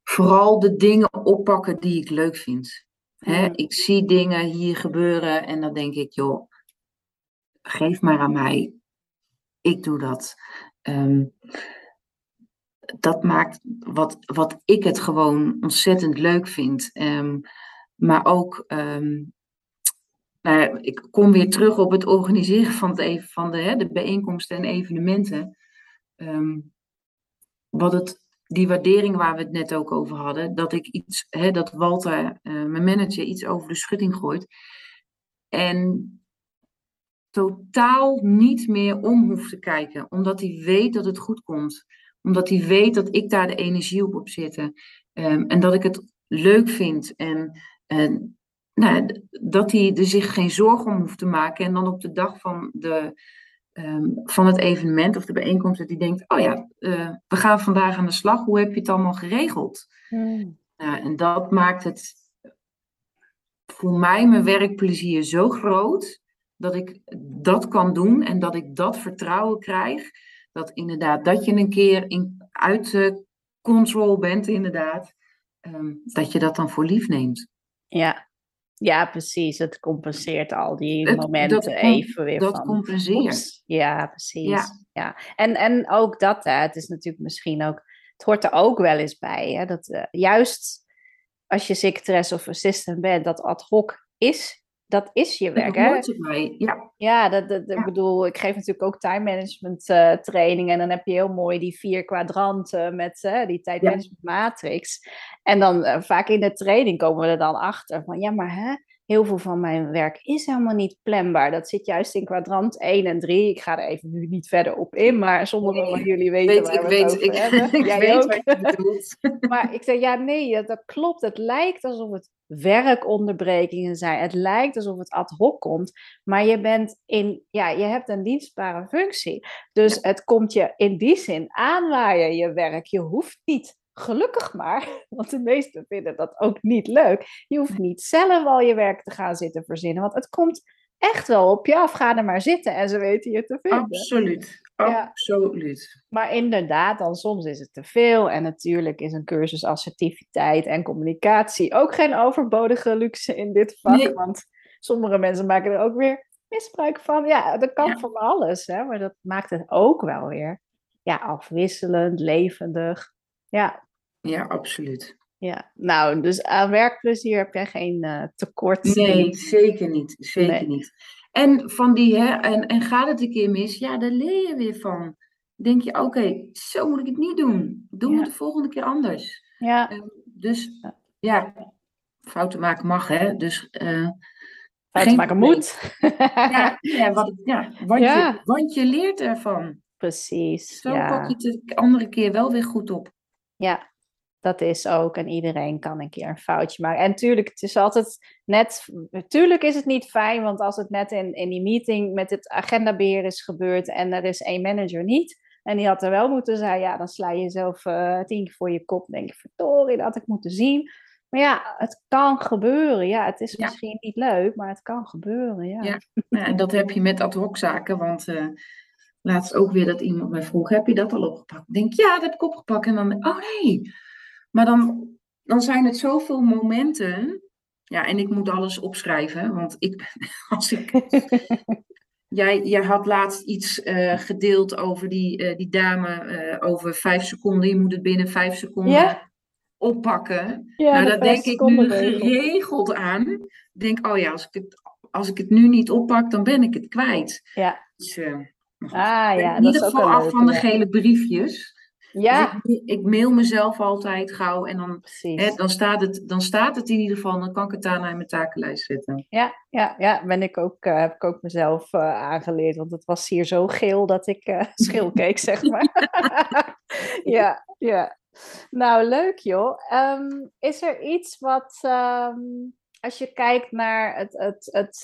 Speaker 2: vooral de dingen oppakken die ik leuk vind. Hè, ik zie dingen hier gebeuren en dan denk ik, joh, geef maar aan mij. Ik doe dat. Ehm, dat maakt wat, wat ik het gewoon ontzettend leuk vind. Ehm, maar ook, ehm, nou ik kom weer terug op het organiseren van, het even, van de, hè, de bijeenkomsten en evenementen. Wat het, die waardering waar we het net ook over hadden, dat ik iets, hè, dat Walter, eh, mijn manager, iets over de schutting gooit. En totaal niet meer om hoeft te kijken, omdat hij weet dat het goed komt. Omdat hij weet dat ik daar de energie op heb zitten. Ehm, en dat ik het leuk vind. En, en nou, d- dat hij er zich geen zorgen om hoeft te maken. En dan op de dag van, de, ehm, van het evenement of de bijeenkomst, dat hij denkt: Oh ja, eh, we gaan vandaag aan de slag. Hoe heb je het allemaal geregeld?
Speaker 1: Mm.
Speaker 2: Nou, en dat maakt het voor mij mijn werkplezier zo groot dat ik dat kan doen en dat ik dat vertrouwen krijg. Dat inderdaad, dat je een keer in, uit eh, control bent, inderdaad. ehm, dat je dat dan voor lief neemt.
Speaker 1: Ja. Ja, precies. Het compenseert al die
Speaker 2: Het-
Speaker 1: momenten
Speaker 2: dat
Speaker 1: even weer
Speaker 2: dat
Speaker 1: van...
Speaker 2: compenseert.
Speaker 1: oeps. Ja, precies.
Speaker 2: Ja.
Speaker 1: Ja. En, en ook dat, hè, het is natuurlijk misschien ook... Het hoort er ook wel eens bij, hè, dat eh, juist als je secretaresse of assistant bent, dat ad hoc is, dat is je werk.
Speaker 2: Dat
Speaker 1: Hè?
Speaker 2: hoort. Ja,
Speaker 1: Ja, dat, dat, ik bedoel, ik geef natuurlijk ook time management training. En dan heb je heel mooi die vier kwadranten met eh, die tijdmanagement matrix. En dan eh, vaak in de training komen we er dan achter van, ja, maar hè, heel veel van mijn werk is helemaal niet planbaar. Dat zit juist in kwadrant 1 en 3. Ik ga er even nu niet verder op in, maar sommigen
Speaker 2: Nee,
Speaker 1: van jullie weten
Speaker 2: weet,
Speaker 1: waar
Speaker 2: ik
Speaker 1: we
Speaker 2: weet,
Speaker 1: over
Speaker 2: ik,
Speaker 1: hebben.
Speaker 2: ik
Speaker 1: Jij
Speaker 2: weet
Speaker 1: ook?
Speaker 2: je.
Speaker 1: Maar ik zei, ja, nee, dat, dat klopt. Het lijkt alsof het werkonderbrekingen zijn. Het lijkt alsof het ad hoc komt. Maar je bent in, ja, je hebt een dienstbare functie. Dus het komt je in die zin aanwaaien, je werk. Je hoeft niet, gelukkig maar, want de meesten vinden dat ook niet leuk. Je hoeft niet zelf al je werk te gaan zitten verzinnen. Want het komt echt wel op je af. Ga er maar zitten en ze weten je te vinden.
Speaker 2: Absoluut.
Speaker 1: Ja.
Speaker 2: Absoluut.
Speaker 1: Maar inderdaad, dan soms is het te veel. En natuurlijk is een cursus assertiviteit en communicatie ook geen overbodige luxe in dit vak.
Speaker 2: Nee.
Speaker 1: Want sommige mensen maken er ook weer misbruik van. Ja, dat kan
Speaker 2: Ja.
Speaker 1: van alles, hè, maar dat maakt het ook wel weer ja, afwisselend, levendig. Ja,
Speaker 2: Ja, absoluut.
Speaker 1: ja. Nou, dus aan werkplezier heb jij geen eh, tekort.
Speaker 2: Nee, zeker niet. Zeker
Speaker 1: Nee.
Speaker 2: niet. En van die, hè, en, en gaat het een keer mis? Ja, daar leer je weer van. Denk je, oké, zo moet ik het niet doen.
Speaker 1: Ja.
Speaker 2: het de volgende keer anders.
Speaker 1: Ja,
Speaker 2: Ehm, dus
Speaker 1: Ja.
Speaker 2: fouten maken mag, hè. Dus eh,
Speaker 1: fouten maken moet.
Speaker 2: ja, ja, wat, ja, want,
Speaker 1: Ja.
Speaker 2: Je, want je leert ervan.
Speaker 1: Precies.
Speaker 2: Zo pak je het de andere keer wel weer goed op.
Speaker 1: Ja, dat is ook. En iedereen kan een keer een foutje maken. En tuurlijk, het is altijd net. Tuurlijk is het niet fijn, want als het net in, in die meeting met het agendabeheer is gebeurd en er is één manager niet. En die had er wel moeten zijn, ja, dan sla je jezelf eh tien keer voor je kop. Denk je, verdorie, dat had ik moeten zien. Maar ja, het kan gebeuren. Ja, het is
Speaker 2: Ja.
Speaker 1: misschien niet leuk, maar het kan gebeuren. Ja.
Speaker 2: Ja. Ja, en dat heb je met ad hoc zaken, want eh, laatst ook weer dat iemand mij vroeg, heb je dat al opgepakt? Ik denk, ja, dat heb ik opgepakt. En dan, oh nee. Maar dan, dan zijn het zoveel momenten. Ja, en ik moet alles opschrijven, want ik, als ik... Jij, jij had laatst iets eh, gedeeld over die, eh, die dame, eh, over vijf seconden. Je moet het binnen vijf seconden oppakken.
Speaker 1: Ja,
Speaker 2: nou,
Speaker 1: de
Speaker 2: daar denk ik nu
Speaker 1: regel.
Speaker 2: geregeld aan. Ik denk, oh ja, als ik, het, als ik het nu niet oppak, dan ben ik het kwijt.
Speaker 1: Ja.
Speaker 2: Dus.
Speaker 1: Ah ja,
Speaker 2: in
Speaker 1: dat
Speaker 2: ieder
Speaker 1: is ook
Speaker 2: geval af van de gele briefjes.
Speaker 1: Ja,
Speaker 2: Dus ik, ik mail mezelf altijd gauw en dan, hè, dan, staat het, dan staat het in ieder geval. Dan kan ik het daarna in mijn takenlijst zetten.
Speaker 1: Ja, ja, ja, ben ik ook, eh, heb ik ook mezelf eh, aangeleerd. Want het was hier zo geel dat ik eh schil keek, zeg maar. ja, ja. Nou, leuk joh. Ehm, is er iets wat, ehm, als je kijkt naar het, het, het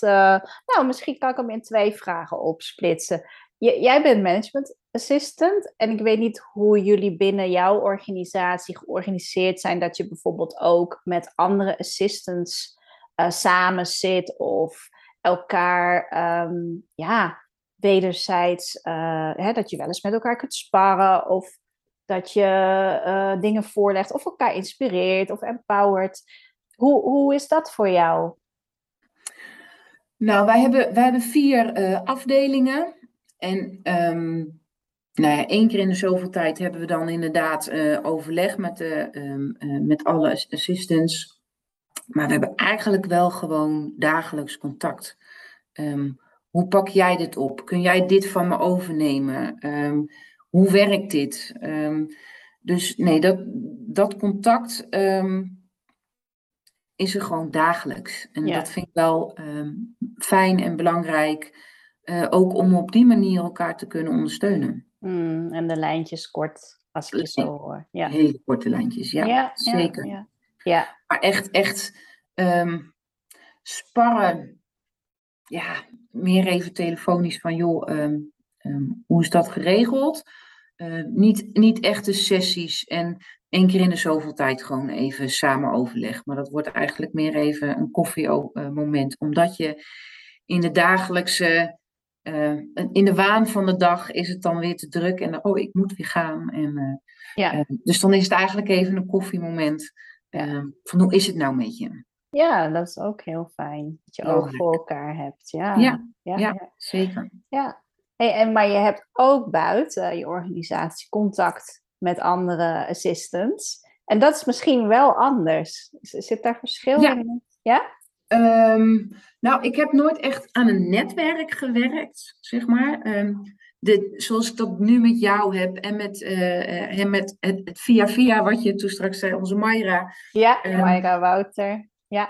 Speaker 1: nou misschien kan ik hem in twee vragen opsplitsen. J- jij bent management assistant. En ik weet niet hoe jullie binnen jouw organisatie georganiseerd zijn, dat je bijvoorbeeld ook met andere assistants uh, samen zit of elkaar, ehm, ja, wederzijds, uh, hè, dat je wel eens met elkaar kunt sparren of dat je uh, dingen voorlegt of elkaar inspireert of empowert. Hoe, hoe is dat voor jou?
Speaker 2: Nou, wij hebben, wij hebben vier afdelingen. En um, nou ja, één keer in de zoveel tijd hebben we dan inderdaad uh, overleg met, de, um, met alle assistants. Maar we hebben eigenlijk wel gewoon dagelijks contact. Um, hoe pak jij dit op? Kun jij dit van me overnemen? hoe werkt dit? dus nee, dat, dat contact is er gewoon dagelijks. En dat vind ik wel fijn en belangrijk. Uh, ook om op die manier elkaar te kunnen ondersteunen.
Speaker 1: Mm, en de lijntjes kort, als ik je zo hoor.
Speaker 2: Ja. Hele korte lijntjes, ja, ja zeker. Ja, ja, Maar echt, echt um, sparren. Ja, meer even telefonisch van, joh, um, hoe is dat geregeld? Uh, niet, niet echte sessies en één keer in de zoveel tijd gewoon even samen overleg. Maar dat wordt eigenlijk meer even een koffiemoment. Omdat je in de dagelijkse, uh, in de waan van de dag is het dan weer te druk. En oh, ik moet weer gaan. En, uh, ja. uh, dus dan is het eigenlijk even een koffiemoment. van hoe is het nou met je?
Speaker 1: Ja, dat is ook heel fijn. Dat je oog voor elkaar hebt. Ja,
Speaker 2: ja, ja, ja zeker.
Speaker 1: Ja. Hey, en, maar je hebt ook buiten je organisatie contact met andere assistants. En dat is misschien wel anders. Zit daar verschil in? Ja?
Speaker 2: Um, nou, ik heb nooit echt aan een netwerk gewerkt, zeg maar. Um, de, zoals ik dat nu met jou heb en met, uh, en met het, het, via via wat je toen straks zei, onze Mayra.
Speaker 1: Ja, um, Mayra Wouter. Ja.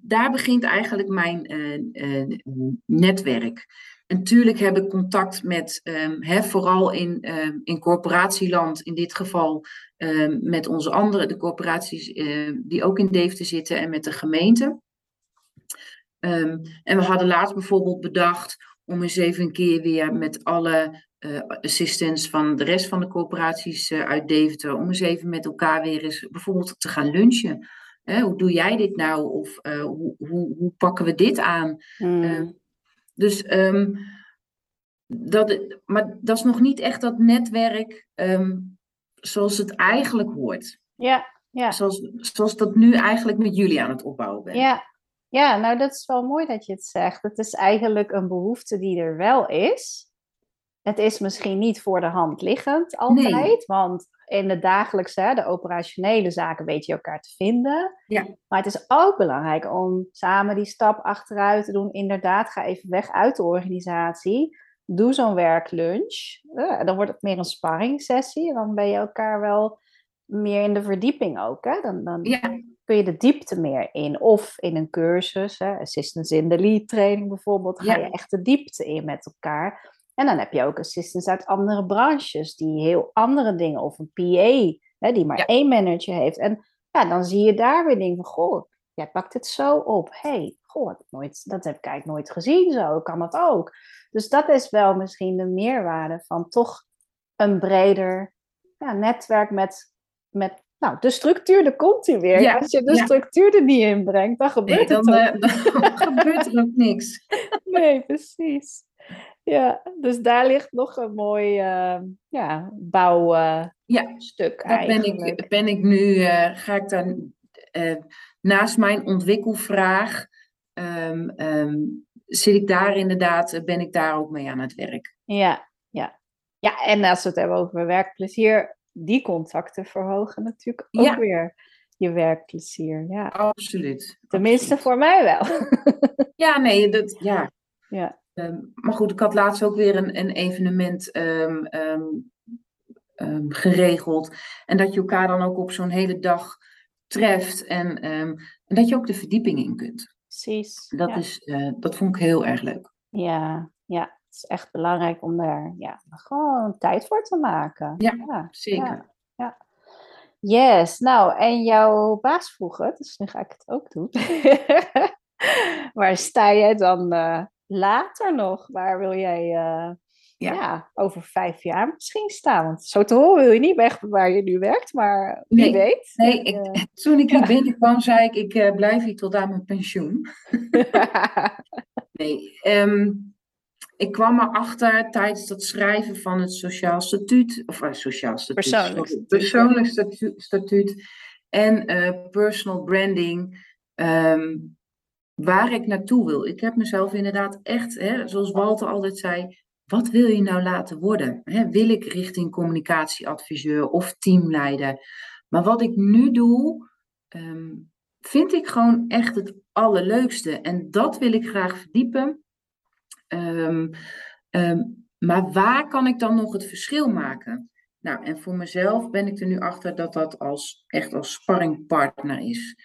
Speaker 2: daar begint eigenlijk mijn uh, uh, netwerk. Natuurlijk heb ik contact met, um, hè, vooral in, um, in corporatieland, in dit geval um, met onze andere, de corporaties uh, die ook in Deventer zitten en met de gemeente. en we hadden laatst bijvoorbeeld bedacht om eens even een keer weer met alle uh, assistants van de rest van de corporaties uh, uit Deventer, om eens even met elkaar weer eens bijvoorbeeld te gaan lunchen. hoe doe jij dit nou? Of hoe, hoe, hoe, pakken we dit aan? Mm. Dus, um, dat, maar dat is nog niet echt dat netwerk um, zoals het eigenlijk hoort.
Speaker 1: Ja, ja.
Speaker 2: Zoals, zoals dat nu eigenlijk met jullie aan het opbouwen bent.
Speaker 1: Ja. ja, nou dat is wel mooi dat je het zegt. Het is eigenlijk een behoefte die er wel is. Het is misschien niet voor de hand liggend altijd, nee. want in de dagelijkse, de operationele zaken weet je elkaar te vinden.
Speaker 2: Ja.
Speaker 1: Maar het is ook belangrijk om samen die stap achteruit te doen. Inderdaad, ga even weg uit de organisatie. Doe zo'n werklunch. Uh, dan wordt het meer een sparringssessie. Dan ben je elkaar wel meer in de verdieping ook. Hè? Dan, dan
Speaker 2: ja.
Speaker 1: kun je de diepte meer in. Of in een cursus, hè? assistance in de lead training bijvoorbeeld, ga je echt de diepte in met elkaar. En dan heb je ook assistants uit andere branches die heel andere dingen, of een PA, hè, die maar één manager heeft. En ja, dan zie je daar weer dingen van, goh, jij pakt het zo op. hey, goh, dat heb ik eigenlijk nooit gezien zo, kan dat ook. Dus dat is wel misschien de meerwaarde van toch een breder ja, netwerk met, met nou, de structuur, de komt hij weer. Als je de structuur er niet in brengt, dan gebeurt
Speaker 2: nee,
Speaker 1: dan,
Speaker 2: het ook. Uh, dan gebeurt er ook niks.
Speaker 1: nee, precies. Ja, dus daar ligt nog een mooi uh, ja, bouwstuk
Speaker 2: uh, ja, ben ik, ben ik nu, uh, ga ik dan naast mijn ontwikkelvraag, um, um, zit ik daar inderdaad, ben ik daar ook mee aan het werk.
Speaker 1: Ja, ja. Ja, en als we het hebben over werkplezier, die contacten verhogen natuurlijk ook ja. weer je werkplezier. Ja,
Speaker 2: absoluut.
Speaker 1: Tenminste
Speaker 2: absoluut.
Speaker 1: voor mij wel.
Speaker 2: ja, nee, dat, ja.
Speaker 1: ja.
Speaker 2: Um, maar goed, ik had laatst ook weer een, een evenement um, um, geregeld. En dat je elkaar dan ook op zo'n hele dag treft. En, en, dat je ook de verdieping in kunt.
Speaker 1: Precies.
Speaker 2: Dat,
Speaker 1: ja.
Speaker 2: is, uh, dat vond ik heel erg leuk.
Speaker 1: Ja, ja. Het is echt belangrijk om daar ja, gewoon tijd voor te maken.
Speaker 2: Ja, ja zeker.
Speaker 1: Ja, Yes, nou, en jouw baas vroeger, dus nu ga ik het ook doen. Waar sta jij dan uh, later nog? Waar wil jij uh, ja. over vijf jaar misschien staan. Want zo te horen wil je niet weg waar je nu werkt, maar wie
Speaker 2: Nee,
Speaker 1: weet.
Speaker 2: Nee, ik, toen ik hier binnenkwam, zei ik, ik eh, blijf hier tot aan mijn pensioen. Nee, ehm, ik kwam erachter tijdens dat schrijven van het sociaal statuut, of uh, sociaal statuut,
Speaker 1: Persoonlijk
Speaker 2: sorry,
Speaker 1: statuut,
Speaker 2: persoonlijk statu- statuut en eh, personal branding, ehm, waar ik naartoe wil. Ik heb mezelf inderdaad echt, hè, zoals Walter altijd zei, wat wil je nou laten worden? Wil ik richting communicatieadviseur of teamleider? Maar wat ik nu doe, ehm, vind ik gewoon echt het allerleukste. En dat wil ik graag verdiepen. Ehm, ehm, maar waar kan ik dan nog het verschil maken? Nou, en voor mezelf ben ik er nu achter dat dat als, echt als sparringpartner is.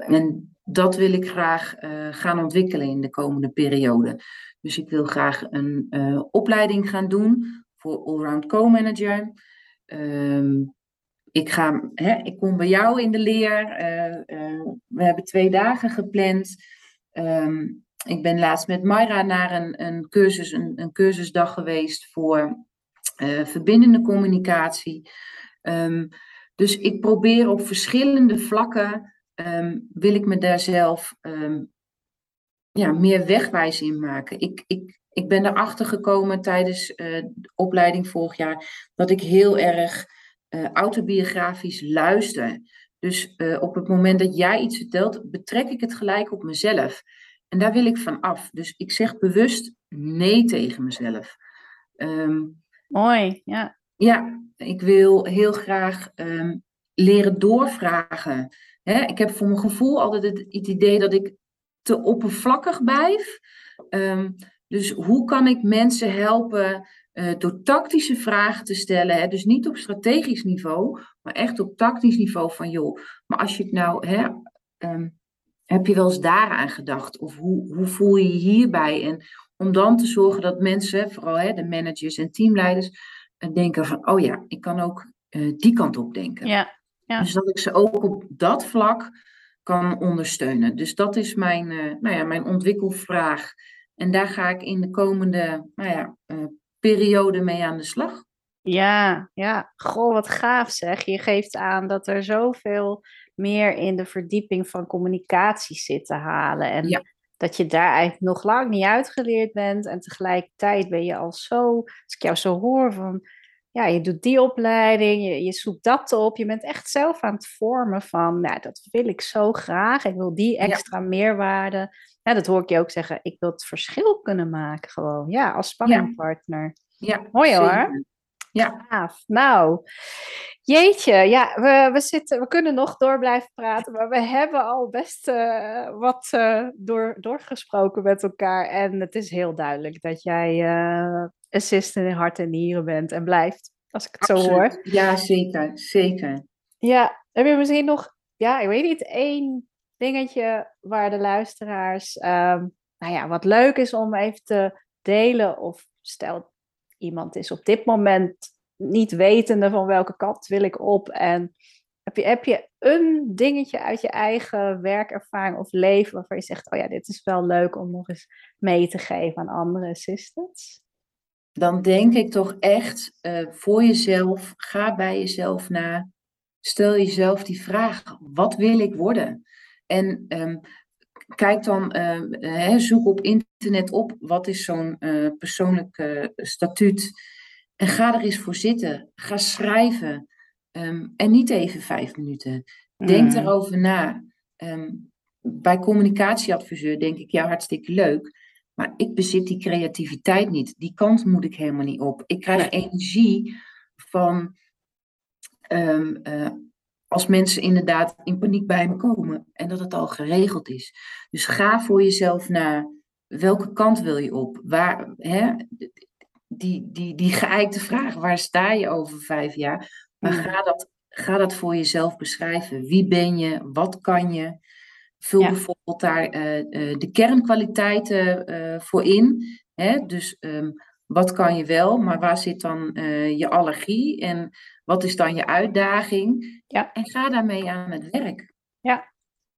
Speaker 2: En dat wil ik graag eh, gaan ontwikkelen in de komende periode. Dus ik wil graag een eh, opleiding gaan doen voor Allround Co-manager. Ehm, ik, ga, ik kom bij jou in de leer. eh, we hebben twee dagen gepland. Ehm, ik ben laatst met Mayra naar een, een, cursus, een, een cursusdag geweest voor verbindende communicatie. Ehm, dus ik probeer op verschillende vlakken, ehm, wil ik me daar zelf ehm, ja, meer wegwijs in maken. Ik, ik, ik ben erachter gekomen tijdens eh, de opleiding vorig jaar dat ik heel erg eh, autobiografisch luister. Dus eh, op het moment dat jij iets vertelt, betrek ik het gelijk op mezelf. En daar wil ik van af. Dus ik zeg bewust nee tegen mezelf. Ehm,
Speaker 1: Mooi, ja.
Speaker 2: ja, ik wil heel graag leren doorvragen. Hè, ik heb voor mijn gevoel altijd het, idee dat ik te oppervlakkig blijf. Ehm, dus hoe kan ik mensen helpen eh, door tactische vragen te stellen? Hè? Dus niet op strategisch niveau, maar echt op tactisch niveau van joh, maar als je het nou, hè, ehm, heb je wel eens daaraan gedacht? Of hoe, hoe voel je je hierbij? En om dan te zorgen dat mensen, vooral hè, de managers en teamleiders, eh, denken van, oh ja, ik kan ook eh, die kant op denken.
Speaker 1: Ja, ja.
Speaker 2: Dus dat ik ze ook op dat vlak kan ondersteunen. Dus dat is mijn, eh, nou ja, mijn ontwikkelvraag. En daar ga ik in de komende nou ja, eh, periode mee aan de slag.
Speaker 1: Ja, ja. Goh, wat gaaf zeg. Je geeft aan dat er zoveel meer in de verdieping van communicatie zit te halen. En
Speaker 2: Ja.
Speaker 1: dat je daar eigenlijk nog lang niet uitgeleerd bent. En tegelijkertijd ben je al zo, als ik jou zo hoor, van ja, je doet die opleiding, je, je zoekt dat op. Je bent echt zelf aan het vormen van, nou, dat wil ik zo graag. Ik wil die
Speaker 2: Ja.
Speaker 1: extra meerwaarde. Ja, dat hoor ik je ook zeggen. Ik wil het verschil kunnen maken gewoon. Ja, als spanningpartner.
Speaker 2: Ja,
Speaker 1: Mooi hoor.
Speaker 2: zeker. Ja,
Speaker 1: Gaaf. Nou, jeetje, ja, we, we, zitten, we kunnen nog door blijven praten, maar we hebben al best eh, wat eh, door, doorgesproken met elkaar. En het is heel duidelijk dat jij eh assistent in hart en nieren bent en blijft, als ik het zo hoor.
Speaker 2: Ja, zeker. Zeker.
Speaker 1: Ja, heb je misschien nog, ja, ik weet niet, één dingetje waar de luisteraars, ehm, nou ja, wat leuk is om even te delen? Of stel, iemand is op dit moment niet wetende van welke kant wil ik op. En heb je, heb je een dingetje uit je eigen werkervaring of leven waarvan je zegt, oh ja, dit is wel leuk om nog eens mee te geven aan andere assistants?
Speaker 2: Dan denk ik toch echt eh, voor jezelf, ga bij jezelf na. Stel jezelf die vraag, wat wil ik worden? En ehm, kijk dan, eh, hè, zoek op internet op, wat is zo'n eh, persoonlijk statuut? En ga er eens voor zitten. Ga schrijven. Ehm, en niet even vijf minuten. Denk
Speaker 1: Mm.
Speaker 2: erover na. Ehm, bij communicatieadviseur denk ik, ja, hartstikke leuk. Maar ik bezit die creativiteit niet. Die kant moet ik helemaal niet op. Ik krijg energie van ehm, eh, als mensen inderdaad in paniek bij me komen en dat het al geregeld is. Dus ga voor jezelf na. Welke kant wil je op? Waar, hè, die, die, die geëikte vraag, waar sta je over vijf jaar? Maar ga, dat, ga dat voor jezelf beschrijven. Wie ben je? Wat kan je? Vul
Speaker 1: Ja.
Speaker 2: bijvoorbeeld daar eh, eh, de kernkwaliteiten eh, voor in. Hè? Dus ehm, wat kan je wel, maar waar zit dan je allergie? En wat is dan je uitdaging?
Speaker 1: Ja.
Speaker 2: En ga daarmee aan het werk.
Speaker 1: Ja.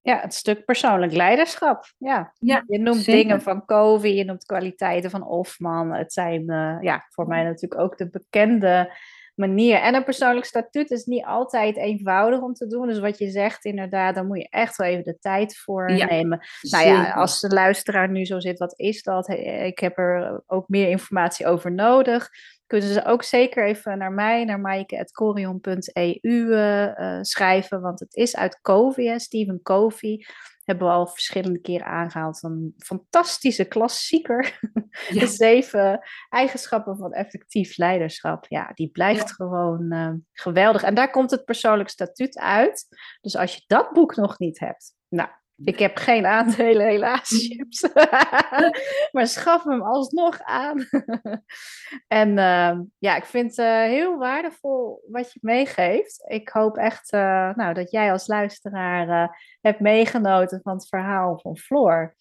Speaker 1: Ja, het stuk persoonlijk leiderschap. Ja,
Speaker 2: Ja,
Speaker 1: je noemt
Speaker 2: zeker.
Speaker 1: dingen van Covey, je noemt kwaliteiten van Hofman. Het zijn ja, voor mij natuurlijk ook de bekende manier. En een persoonlijk statuut is niet altijd eenvoudig om te doen. Dus wat je zegt, inderdaad, daar moet je echt wel even de tijd voor
Speaker 2: Ja,
Speaker 1: nemen. Nou ja, als de luisteraar nu zo zit, wat is dat? Ik heb er ook meer informatie over nodig. Kunnen ze ook zeker even naar mij, naar maaike.corion.eu eh, eh, schrijven, want het is uit Covey, Stephen Covey. Hebben we al verschillende keren aangehaald. Een fantastische klassieker.
Speaker 2: Ja.
Speaker 1: De zeven eigenschappen van effectief leiderschap. Ja, die blijft gewoon eh, geweldig. En daar komt het persoonlijk statuut uit. Dus als je dat boek nog niet hebt, nou, ik heb geen aandelen helaas, chips. maar schaf hem alsnog aan. en uh, ja, ik vind het uh, heel waardevol wat je meegeeft. Ik hoop echt uh, nou, dat jij als luisteraar uh, hebt meegenoten van het verhaal van Floor.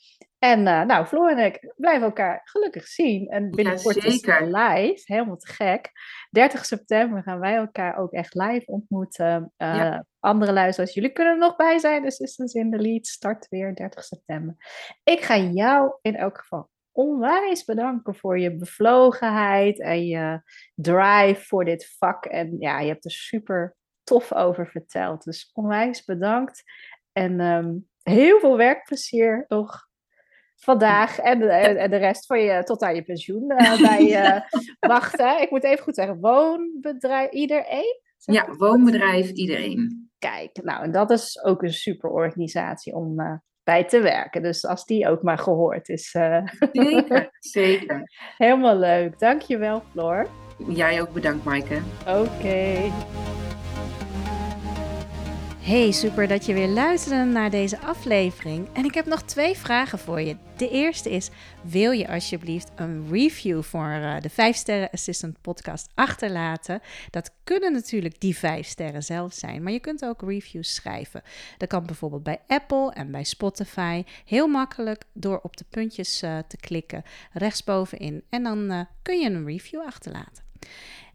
Speaker 1: En nou, Floor en ik blijven elkaar gelukkig zien. En binnenkort
Speaker 2: ja,
Speaker 1: is het live, helemaal te gek. 30 september gaan wij elkaar ook echt live ontmoeten. Ja. Andere luisteraars, jullie kunnen er nog bij zijn. Dus Sisters in the Lead start weer 30 september. Ik ga jou in elk geval onwijs bedanken voor je bevlogenheid en je drive voor dit vak. En ja, je hebt er super tof over verteld. Dus onwijs bedankt. En um, heel veel werkplezier nog vandaag en de, en de rest van je tot aan je pensioen uh, bij uh, wachten. Ik moet even goed zeggen, woonbedrijf iedereen?
Speaker 2: Ja, woonbedrijf iedereen.
Speaker 1: Kijk, nou en dat is ook een super organisatie om uh, bij te werken. Dus als die ook maar gehoord is. eh,
Speaker 2: Zeker, zeker.
Speaker 1: Helemaal leuk. Dankjewel, Floor.
Speaker 2: Jij ook bedankt, Maaike.
Speaker 1: Oké. Okay. Hey, super dat je weer luisterde naar deze aflevering. En ik heb nog twee vragen voor je. De eerste is: wil je alsjeblieft een review voor uh, de 5 Sterren Assistant podcast achterlaten? Dat kunnen natuurlijk die 5 sterren zelf zijn, maar je kunt ook reviews schrijven. Dat kan bijvoorbeeld bij Apple en bij Spotify. Heel makkelijk door op de puntjes uh, te klikken rechtsbovenin. En dan uh, kun je een review achterlaten.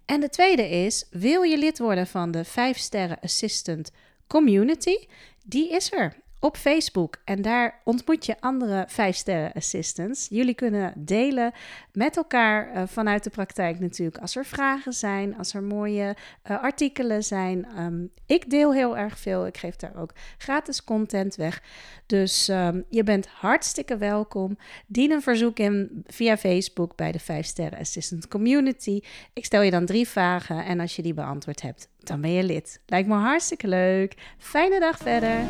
Speaker 1: En de tweede is: wil je lid worden van de 5 Sterren Assistant community, die is er op Facebook. En daar ontmoet je andere 5-sterren assistants. Jullie kunnen delen met elkaar uh, vanuit de praktijk natuurlijk. Als er vragen zijn, als er mooie uh, artikelen zijn. Um, ik deel heel erg veel. Ik geef daar ook gratis content weg. Dus um, je bent hartstikke welkom. Dien een verzoek in via Facebook bij de 5-sterren assistant community. Ik stel je dan drie vragen en als je die beantwoord hebt, dan ben je lid. Lijkt me hartstikke leuk. Fijne dag verder.